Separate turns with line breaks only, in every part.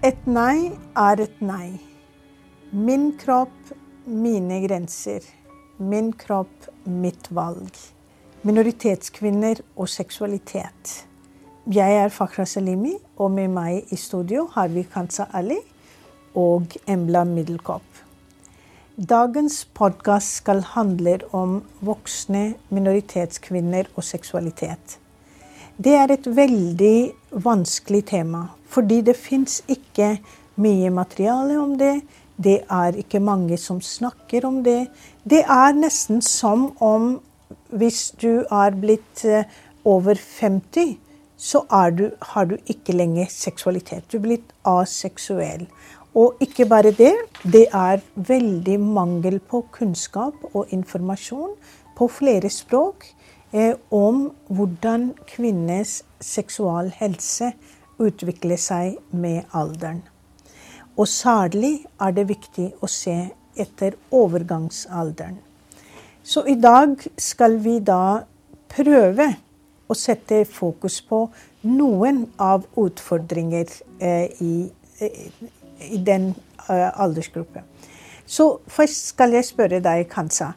Et nei er et nei. Min kropp, mine grenser. Min kropp, mitt valg. Minoritetskvinner og seksualitet. Jeg er Fakhra Salimi, og med meg i studio har vi Kansa Ali og Embla Middelkopp. Dagens podkast skal handle om voksne minoritetskvinner og seksualitet. Det er et veldig vanskelig tema, fordi det fins ikke mye materiale om det. Det er ikke mange som snakker om det. Det er nesten som om hvis du er blitt eh, over 50, så du, har du ikke lenger seksualitet. Du er blitt aseksuell. Og ikke bare det, det er veldig mangel på kunnskap og informasjon på flere språk Eh, om hvordan kvinners seksualhelse utvikler seg med alderen. Og særlig er det viktig å se etter overgangsalderen. Så i dag skal vi da prøve å sette fokus på noen av utfordringer eh, i, i, den eh, aldersgruppen. Så først skal jeg spørre deg, Kansa.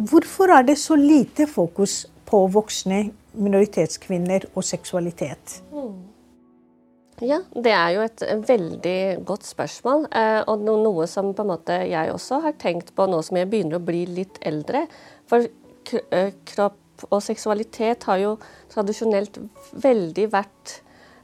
Hvorfor er det så lite fokus på voksne minoritetskvinner og seksualitet? Mm.
Ja, det er jo et veldig godt spørsmål. Eh, og noe som på en måte jeg også har tenkt på nå som jeg begynner å bli litt eldre. For eh, kropp og seksualitet har jo tradisjonelt veldig vært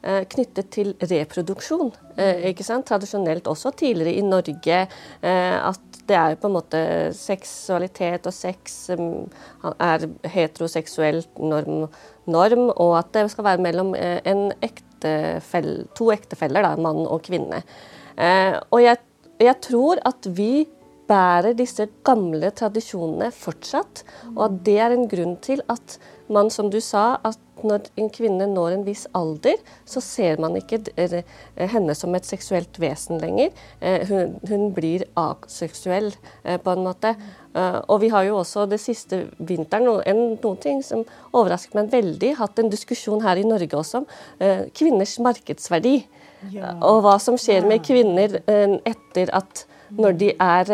Eh, knyttet til reproduksjon. Eh, ikke sant? Tradisjonelt også tidligere i Norge at det er på en måte seksualitet og sex er heteroseksuell norm, norm, og at det skal være mellom ektefell, to ektefeller, da, mann og kvinne. Og jeg, jeg tror at vi bærer disse gamle tradisjonene fortsatt, og at det er en grunn til at man, som du sa, at når en kvinne når en viss alder, så ser man ikke henne som et seksuelt vesen lenger. Eh, hun, hun blir aseksuell, eh, på en måte. Eh, og vi har jo også det siste vinteren en, noen ting som overrasket meg veldig, hatt en diskusjon her i Norge også om kvinners markedsverdi. Ja. Og hva som skjer med kvinner etter at når de er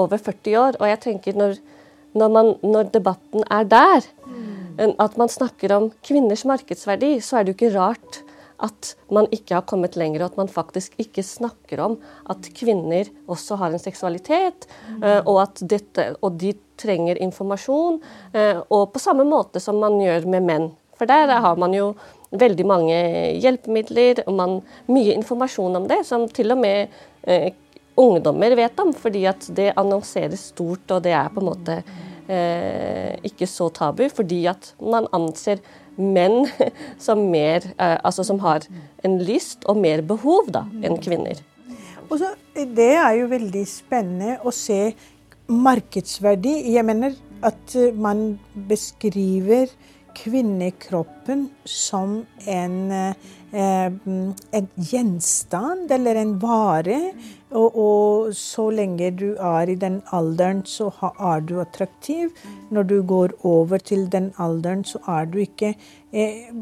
over 40 år. Og jeg tenker når, når, man, når debatten er der, mm at man snakker om kvinners markedsverdi, så er det jo ikke rart at man ikke har kommet lenger, og at man faktisk ikke snakker om at kvinner også har en seksualitet, mm. og, at dette, og de trenger informasjon. Eh, og på samme måte som man gjør med menn. For der har man jo veldig mange hjelpemidler og man, mye informasjon om det, som til og med eh, ungdommer vet om, fordi at det annonseres stort, og det er på en måte eh, ikke så tabu, fordi at man anser menn som, mer, eh, altså som har en lyst og mer behov da, enn kvinner.
Så, det er jo veldig spennende å se markedsverdi. Jeg mener at man beskriver kvinnekroppen som en, eh, en gjenstand eller en vare. Og, og, så lenge du er i den alderen, så er du attraktiv. Når du går over til den alderen, så er du ikke eh,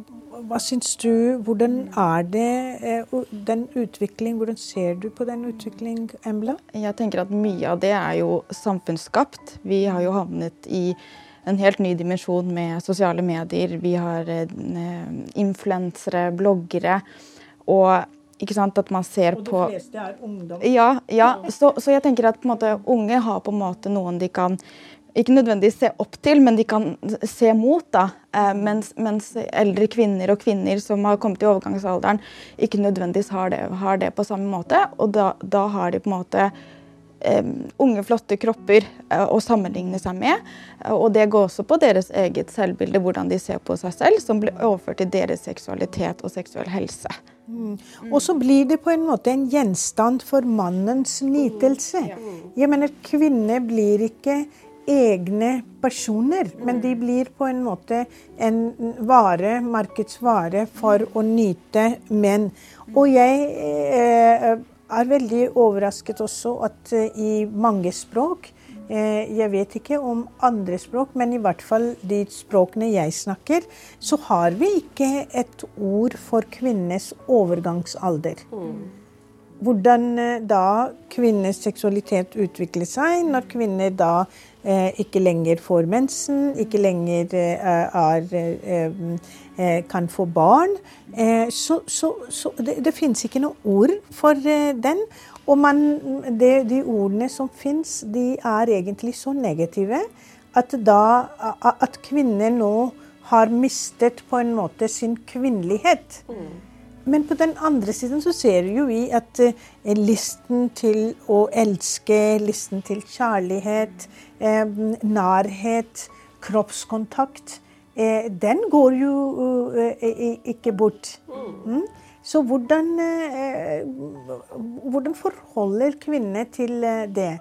Hva syns du? Hvordan er det eh, den utvikling? Hvordan ser du på den utvikling, Embla?
Jeg tenker at mye av det er jo samfunnsskapt. Vi har jo havnet i en helt ny dimensjon med sosiale medier. Vi har eh, influensere, bloggere. Og ikke sant, at man ser på
Og de fleste er ungdom.
Ja, ja. Så, så, jeg tenker at måte, unge har på en måte noen de kan ikke nødvendigvis se opp til, men de kan se mot. da, eh, mens, mens, eldre kvinner og kvinner som har kommet i overgangsalderen, ikke nødvendigvis har det, har det på samme måte. Og da, da har de på en måte eh, unge, flotte kropper eh, å sammenligne seg med. Uh, og det går også på deres eget selvbilde, hvordan de ser på seg selv, som blir overført til deres seksualitet og seksuell helse.
Mm. Og så blir det på en måte en gjenstand for mannens nytelse. Jeg mener, kvinner blir ikke egne personer, men de blir på en måte en vare, markedsvare, for å nyte menn. Og jeg eh, er veldig overrasket også at eh, i mange språk jeg vet ikke om andre språk, men i hvert fall de språkene jeg snakker, så har vi ikke et ord for kvinnes overgangsalder. Mm. hvordan eh, da kvinnenes seksualitet utvikler seg når kvinner da eh, ikke lenger får mensen, ikke lenger eh, er, eh, eh kan få barn. Eh, så, så, så det, det, finnes ikke noe ord for den. Og man, det, de ordene som finnes, de er egentlig så negative at, da, at kvinner nå har mistet på en måte sin kvinnelighet. Mm. Men på den andre siden så ser jo vi at eh, listen til å elske, listen til kjærlighet, eh, nærhet, kroppskontakt, eh, den går jo ikke bort. Mm. Så hvordan, hvordan forholder kvinner til det?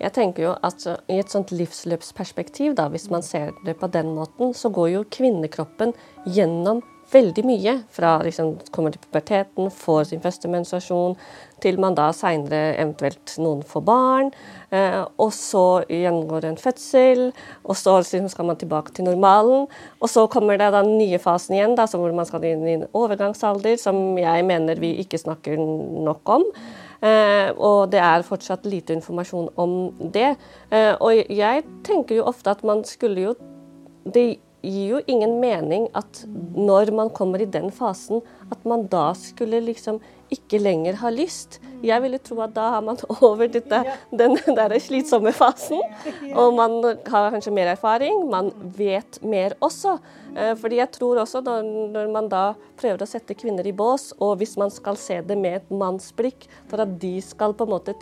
Jeg tenker jo at I et sånt livsløpsperspektiv, da, hvis man ser det på den måten, så går jo kvinnekroppen gjennom veldig mye. Fra liksom kommer til puberteten, får sin første menstruasjon, til man da seinere eventuelt noen får barn. Eh, og så gjengår en fødsel, og så liksom skal man tilbake til normalen. Og så kommer det den nye fasen igjen, da, hvor man skal inn i en overgangsalder, som jeg mener vi ikke snakker nok om. Eh, og det er fortsatt lite informasjon om det. Eh, og jeg tenker jo ofte at man skulle jo det gir jo ingen mening at når man kommer i den fasen, at man da skulle liksom ikke lenger ha lyst. Jeg ville tro at da har man over dette, den der slitsomme fasen. Og man har kanskje mer erfaring, man vet mer også. Eh, fordi jeg tror også når, man da prøver å sette kvinner i bås, og hvis man skal se det med et mannsblikk, for at de skal på en måte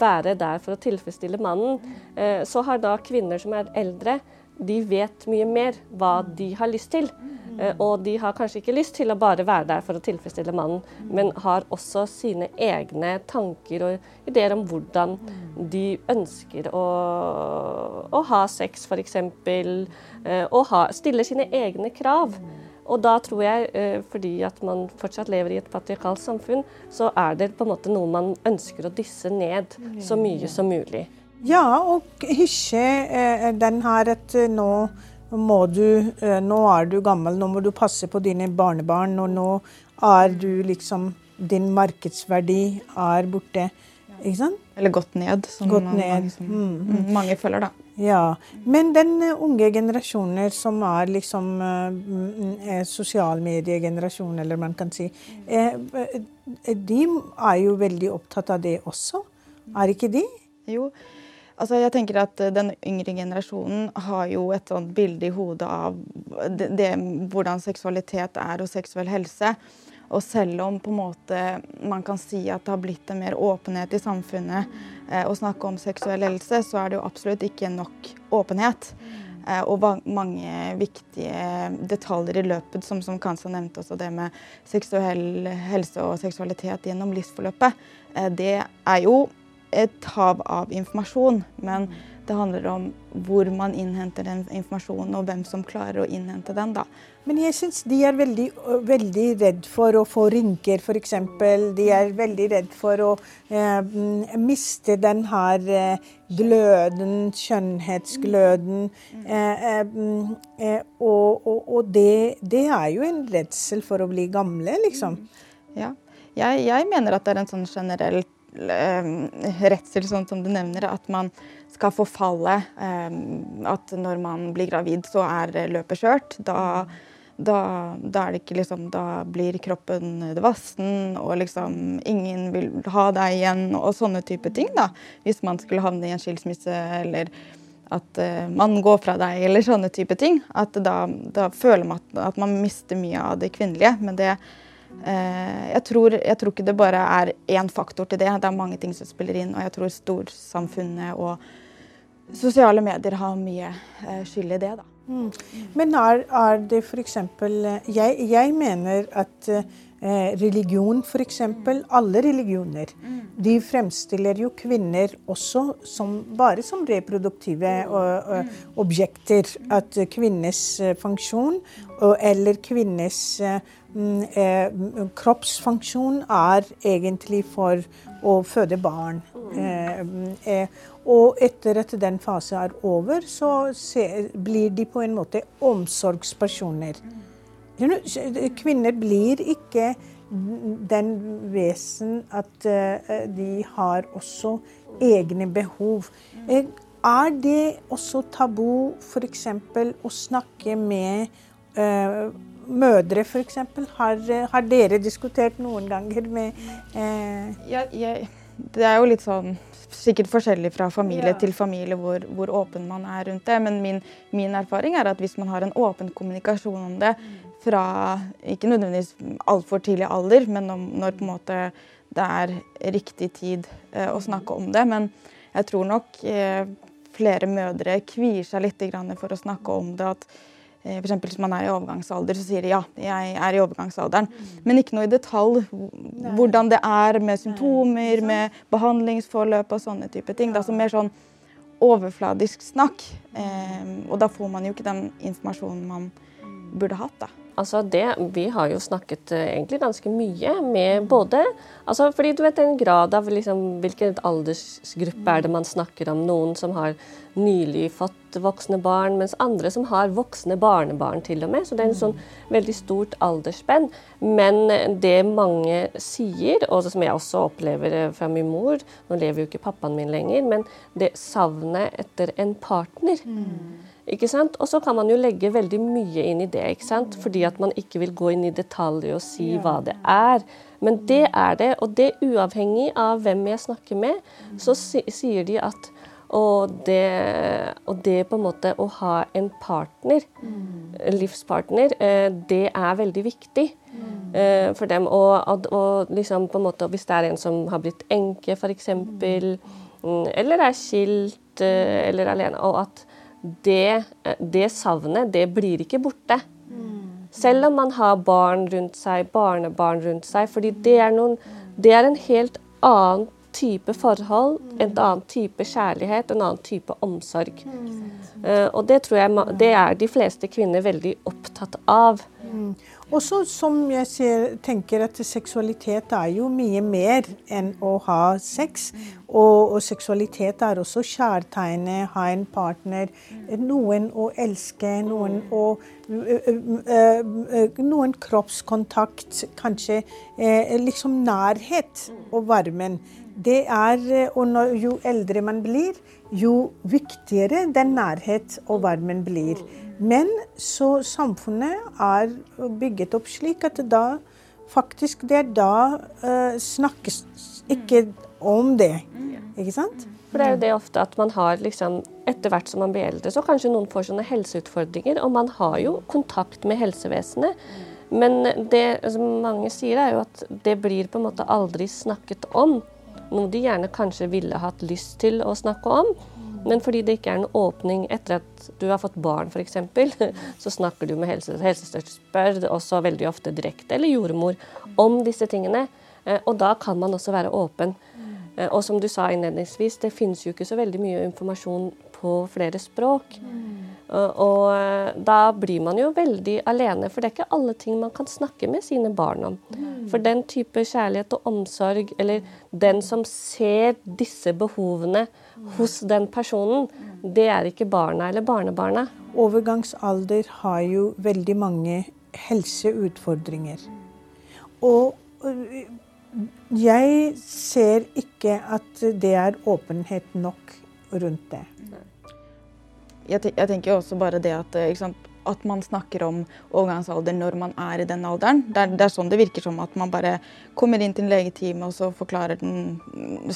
være der for å tilfredsstille mannen, eh, så har da kvinner som er eldre, de vet mye mer hva de har lyst til. Eh, og de har kanskje ikke lyst til å bare være der for å tilfredsstille mannen, men har også sine egne tanker og ideer om hvordan de ønsker å, å ha sex, f.eks. Eh, og ha, stiller sine egne krav. Og da tror jeg, eh, fordi at man fortsatt lever i et patriarkalsk samfunn, så er det på en måte noe man ønsker å dysse ned så mye som mulig.
Ja, og ikke eh, den her at eh, nå må du eh, Nå er du gammel, nå må du passe på dine barnebarn, og nå er du liksom Din markedsverdi er borte. Ikke sant?
Eller gått ned, som
gått ned.
Mange, som, mm, mm. mange, føler, da.
Ja. Men den unge generasjoner som er liksom eh, sosialmediegenerasjon, eller man kan si, eh, de er jo veldig opptatt av det også. Er ikke de?
Jo. Altså, jeg tenker at eh, Den yngre generasjonen har jo et sånt bilde i hodet av det, det, hvordan seksualitet er og seksuell helse. Og selv om på en måte man kan si at det har blitt en mer åpenhet i samfunnet eh, å snakke om seksuell helse, så er det jo absolutt ikke nok åpenhet. Eh, og mange viktige detaljer i løpet, som, som Kansa nevnte også, det med seksuell helse og seksualitet gjennom livsforløpet, eh, det er jo et hav av informasjon, men det handler om hvor man innhenter den informasjonen, og hvem som klarer å innhente den. da.
Men jeg syns de er veldig, veldig redd for å få rynker, f.eks. De er veldig redd for å eh, miste den her eh, gløden, skjønnhetsgløden. Eh, eh, og, og, og det, det, er jo en redsel for å bli gamle, liksom.
Ja. Jeg, jeg mener at det er en sånn generelt Eh, redsel, sånn som du nevner, at man skal forfalle. Eh, at når man blir gravid, så er løpet kjørt. Da, da, da, liksom Da blir kroppen vassen, og liksom ingen vil ha deg igjen, og sånne type ting. da. Hvis man skulle havne i en skilsmisse, eller at uh, man går fra deg, eller sånne type ting. At da, da føler man at, at, man mister mye av det kvinnelige. Men det, Eh, jeg tror, jeg tror, ikke det bare er én faktor til det. Det er mange ting som spiller inn. Og jeg tror storsamfunnet og sosiale medier har mye eh, skyld i det. da. Mm.
Men er, er det f.eks. Jeg, jeg mener at eh, religion, f.eks. Alle religioner, mm. de fremstiller jo kvinner også som, bare som reproduktive og, og, mm. objekter. At kvinnes funksjon eller kvinners Mm, eh, kroppsfunksjon er egentlig for å føde barn. Eh, eh, og etter at den fase er over, så blir de på en måte omsorgspersoner. Kvinner blir ikke den vesen at uh, de har også egne behov. Uh, er det også tabu f.eks. å snakke med uh, mødre, f.eks.? Har, har dere diskutert noen ganger med
ja, jeg, Det er jo litt sånn sikkert forskjellig fra familie ja. til familie hvor, hvor, åpen man er rundt det. Men min, min, erfaring er at hvis man har en åpen kommunikasjon om det fra ikke nødvendigvis altfor tidlig alder, men om, når måte det er riktig tid eh, å snakke om det. Men jeg tror nok eh, flere mødre kvier seg litt for å snakke om det. at eh, hvis man er i overgangsalder, så sier de ja, jeg er i overgangsalderen. Mm. Men ikke noe i detalj hvordan det er med symptomer, med behandlingsforløp og sånne type ting. Det er mer sånn overfladisk snakk. og da får man jo ikke den informasjonen man burde hatt. da.
Altså det, vi har jo snakket uh, egentlig ganske mye med både altså Fordi du vet en grad av liksom, hvilken aldersgruppe er det man snakker om. Noen som har nylig fått voksne barn, mens andre som har voksne barnebarn til og med. Så det er en sånn veldig stort aldersspenn. Men det mange sier, og som jeg også opplever eh, fra min mor Nå lever jo ikke pappaen min lenger, men det savnet etter en partner. Mm? Og så kan man jo legge veldig mye inn i det, ikke sant? fordi at man ikke vil gå inn i detaljer og si hva det er. Men det er det, og det uavhengig av hvem jeg snakker med, så sier de at og det, og det på en måte å ha en partner, livspartner, eh, det er veldig viktig eh, for dem. Og, og liksom på en måte, hvis det er en som har blitt enke, f.eks., mm, eller er skilt eh, eller alene, og at det, det savnet, det blir ikke borte. Selv om man har barn rundt seg, barnebarn rundt seg. fordi det er, noen, det er en helt annen type forhold, en annen type kjærlighet, en annen type omsorg. Uh, og det tror jeg det er de fleste kvinner veldig opptatt av. Mm.
Også som jeg ser, tenker at seksualitet er jo mye mer enn å ha sex. Og, og seksualitet er også kjærtegnet, ha en partner, noen å elske, noen å Noen kroppskontakt, kanskje liksom nærhet og varmen. Det er, og når, Jo eldre man blir, jo viktigere den nærhet og varmen blir. Men så samfunnet er bygget opp slik at da faktisk det er da uh, snakkes ikke om det. Ikke sant?
For det er jo det ofte at man har liksom Etter hvert som man blir eldre, så kanskje noen får sånne helseutfordringer. Og man har jo kontakt med helsevesenet. Men det som mange sier, er jo at det blir på en måte aldri snakket om. Noe de gjerne kanskje ville hatt lyst til å snakke om. Men fordi det ikke er en åpning etter at du har fått barn f.eks., så snakker du med helse, helsesøster, også veldig ofte direkte, eller jordmor, om disse tingene. Eh, og da kan man også være åpen. Eh, og som du sa innledningsvis, det finnes jo ikke så veldig mye informasjon på flere språk. Og eh, da blir man jo veldig alene, for det er ikke alle ting man kan snakke med sine barn om. For den type kjærlighet og omsorg, eller den som ser disse behovene hos den personen, det er ikke barna eller barnebarna.
Overgangsalder har jo veldig mange helseutfordringer. Og øh, jeg ser ikke at det er åpenhet nok rundt det.
Jeg, tenker også bare det at sant, at man snakker om overgangsalder når man er i den alderen. Det er, det er, sånn det virker som at man bare kommer inn til en legetime og så forklarer den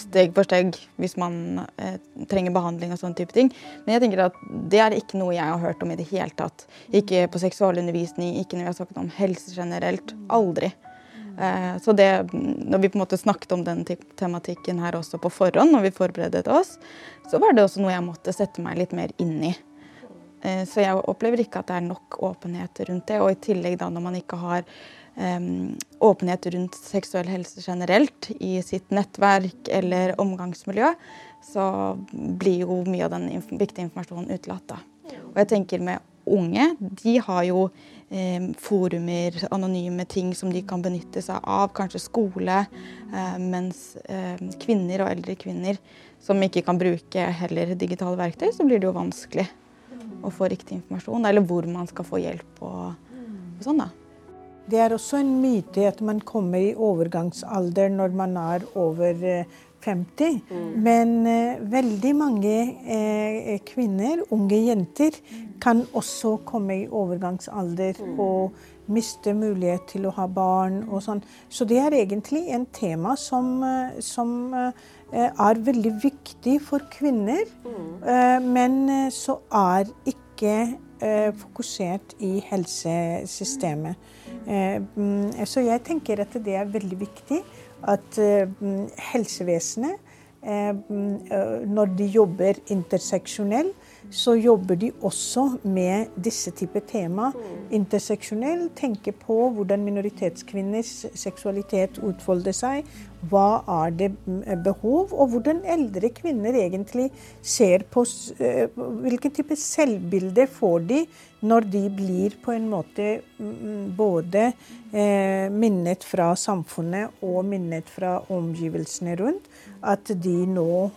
steg for steg hvis man eh, trenger behandling og sånne type ting. Men jeg tenker at det er ikke noe jeg har hørt om i det hele tatt. Ikke på seksualundervisning, ikke når vi har snakket om helse generelt. Aldri. Eh, så det, når vi på en måte snakket om den tematikken her også på forhånd, når vi forberedte oss, så var det også noe jeg måtte sette meg litt mer inn i. Eh, så jeg opplever ikke at det er nok åpenhet rundt det. Og i tillegg da når man ikke har um, åpenhet rundt seksuell helse generelt i sitt nettverk eller omgangsmiljø, så blir jo mye av den viktige informasjonen utelatt. da. Og jeg tenker med unge, de har jo forumer, anonyme ting som de kan benytte seg av, kanskje skole. Eh, mens eh, kvinner og eldre kvinner som ikke kan bruke heller digitale verktøy, så blir det jo vanskelig å få riktig informasjon, eller hvor man skal få hjelp og, og sånn, da.
Det er også en myte at man kommer i overgangsalder når man er over 50. Mm. Men uh, veldig mange uh, kvinner, unge jenter, kan også komme i overgangsalder mm. og miste mulighet til å ha barn og sånn. Så det er egentlig en tema som, uh, som er veldig viktig for kvinner. Mm. men så er ikke fokusert i helsesystemet. Mm, så jeg tenker at det er veldig viktig at eh, helsevesenet, eh, eh, når de jobber interseksjonelt, så jobber de også med disse typer tema. Interseksjonell tenker på hvordan minoritetskvinners seksualitet utfolder seg. Hva er det behov, og hvordan eldre kvinner egentlig ser på Hvilken type selvbilde får de når de blir på en måte både eh, minnet fra samfunnet og minnet fra omgivelsene rundt. At de nå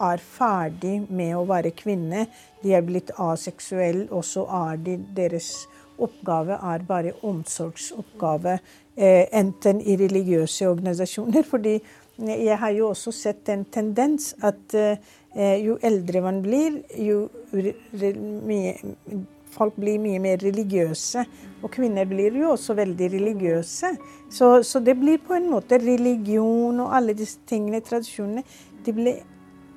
er ferdig med å være kvinne. De er blitt aseksuelle, og så er de, deres oppgave er bare omsorgsoppgave. Eh, enten i religiøse organisasjoner. fordi jeg har jo også sett en tendens at eh, jo eldre man blir, jo mye, folk blir mye mer religiøse. Og kvinner blir jo også veldig religiøse. Så, så det blir på en måte religion og alle disse tingene, tradisjonene, de blir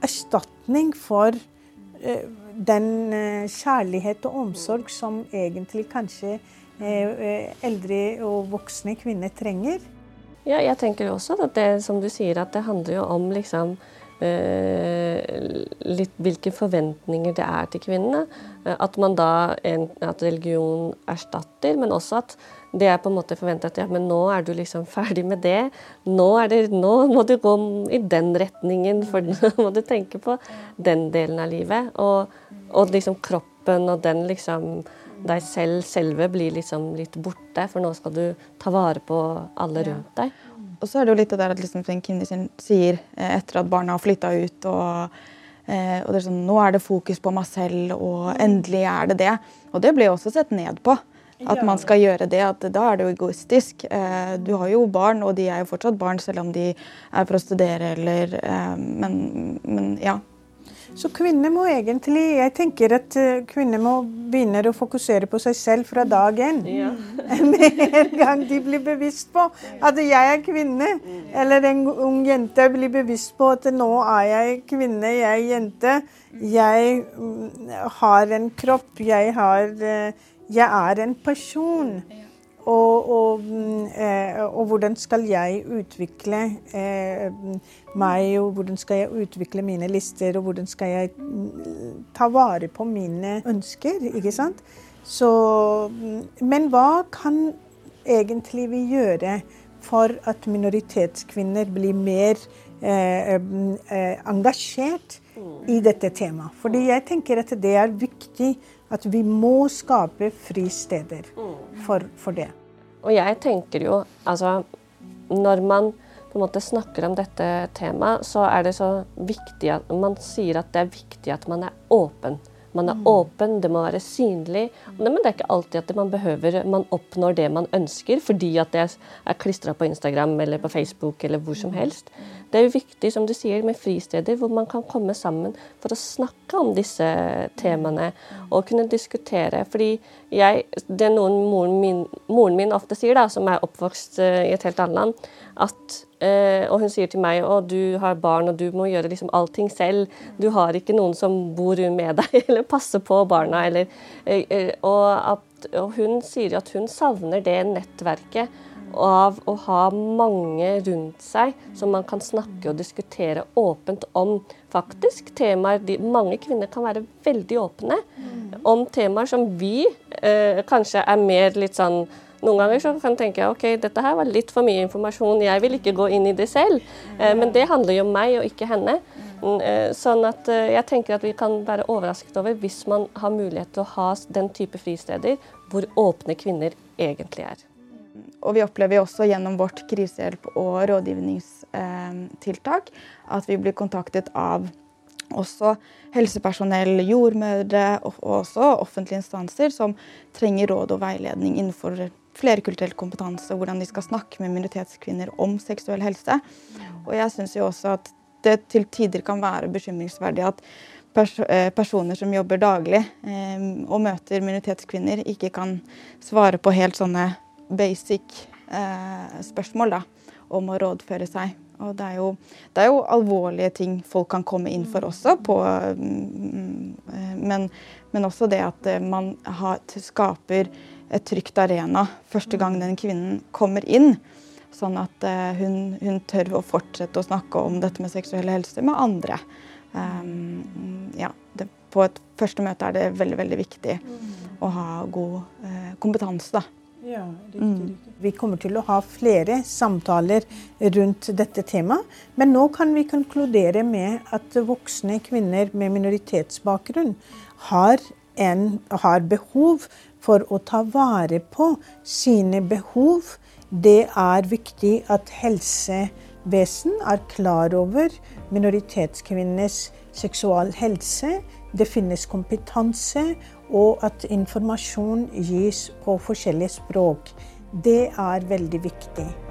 erstatning for uh, den uh, kjærlighet og omsorg som egentlig kanskje uh, eldre og voksne kvinner trenger.
Ja, jeg tenker også at det som du sier, at det handler jo om liksom litt hvilke forventninger det er til kvinnene. At man da, at religion erstatter, men også at det er på en måte forventa at ja, men nå er du liksom ferdig med det. Nå, det, nå må du gå i den retningen, for nå må du tenke på den delen av livet. Og, og liksom kroppen og den liksom Deg selv, selve blir liksom litt borte, for nå skal du ta vare på alle rundt deg.
Og så er det jo litt det der at liksom, sin sier eh, etter at barna har flytta ut og Eh, og det er sånn, Nå er det fokus på meg selv, og endelig er det det. Og det blir også sett ned på. At man skal gjøre det, at da er det jo egoistisk. Eh, du har jo barn, og de er jo fortsatt barn selv om de er for å studere eller men, men, ja.
Så kvinner må egentlig Jeg tenker at eh, kvinner må begynne å fokusere på seg selv fra dag én. Ja. Med en gang de blir bevisst på at jeg er kvinne, eller en ung jente blir bevisst på at nå er jeg kvinne, jeg er jente. Jeg mm, har en kropp, jeg har jeg er en person. Og, og, eh, og, hvordan skal jeg utvikle eh, meg, og hvordan skal jeg utvikle mine lister, og hvordan skal jeg mm, ta vare på mine ønsker, ikke sant? Så, mm, men hva kan egentlig vi gjøre for at minoritetskvinner blir mer mm, eh engasjert i dette temaet? Fordi jeg tenker at det er viktig at vi må skape fristeder for, for det.
Og jeg tenker jo altså Når man på en måte snakker om dette temaet, så er det så viktig at man sier at det er viktig at man er åpen man er mm. åpen, det må være synlig. Men det er ikke alltid at man behøver Man oppnår det man ønsker fordi at det er klistra på Instagram eller på Facebook eller hvor som mm. helst. Det er jo viktig, som du sier, med fristeder hvor man kan komme sammen for å snakke om disse temaene og kunne diskutere. Fordi jeg, det er noen moren min, moren min ofte sier, da, som er oppvokst eh, i et helt annet land, at Eh, og hun sier til meg at du har barn og du må gjøre liksom allting selv. Du har ikke noen som bor med deg eller passer på barna. Eller, eh, eh, og, at, og, hun sier at hun savner det nettverket av å ha mange rundt seg som man kan snakke og diskutere åpent om faktisk temaer de, Mange kvinner kan være veldig åpne om temaer som vi kanskje er mer litt sånn noen ganger så kan tenke ok, dette her var litt for mye informasjon, jeg vil ikke gå inn i det selv. Eh, men det handler jo om meg og ikke henne. Mm, eh, sånn at eh, jeg tenker at vi kan være overrasket over hvis man har mulighet til å ha den type fristeder hvor åpne kvinner egentlig er.
Og vi opplever også gjennom vårt krisehjelp- og rådgivningstiltak at vi blir kontaktet av også helsepersonell, jordmødre og også offentlige instanser som trenger råd og veiledning innenfor flerkulturell kompetanse, hvordan de skal snakke med minoritetskvinner om seksuell helse. Og jeg syns jo også at det til tider kan være bekymringsverdig at pers eh, personer som jobber daglig eh, og møter minoritetskvinner, ikke kan svare på helt sånne basic eh, spørsmål da, om å rådføre seg. Og det er, jo, det er, jo, alvorlige ting folk kan komme inn for også, på, mm, men, men, også det at man har, skaper et trygt arena første gang den kvinnen kommer inn. Sånn at hun, hun tør å fortsette å snakke om dette med seksuell helse med andre. Um, ja, det, på et første møte er det veldig veldig viktig mm. å ha god eh, kompetanse. da.
Ja, riktig, mm. riktig. Vi kommer til å ha flere samtaler rundt dette temaet. Men nå kan vi konkludere med at voksne kvinner med minoritetsbakgrunn har, en, har behov for å ta vare på sine behov. Det er viktig at helsevesen er klar over minoritetskvinnenes seksual helse. Det finnes kompetanse, og at informasjon gis på forskjellige språk. Det er veldig viktig.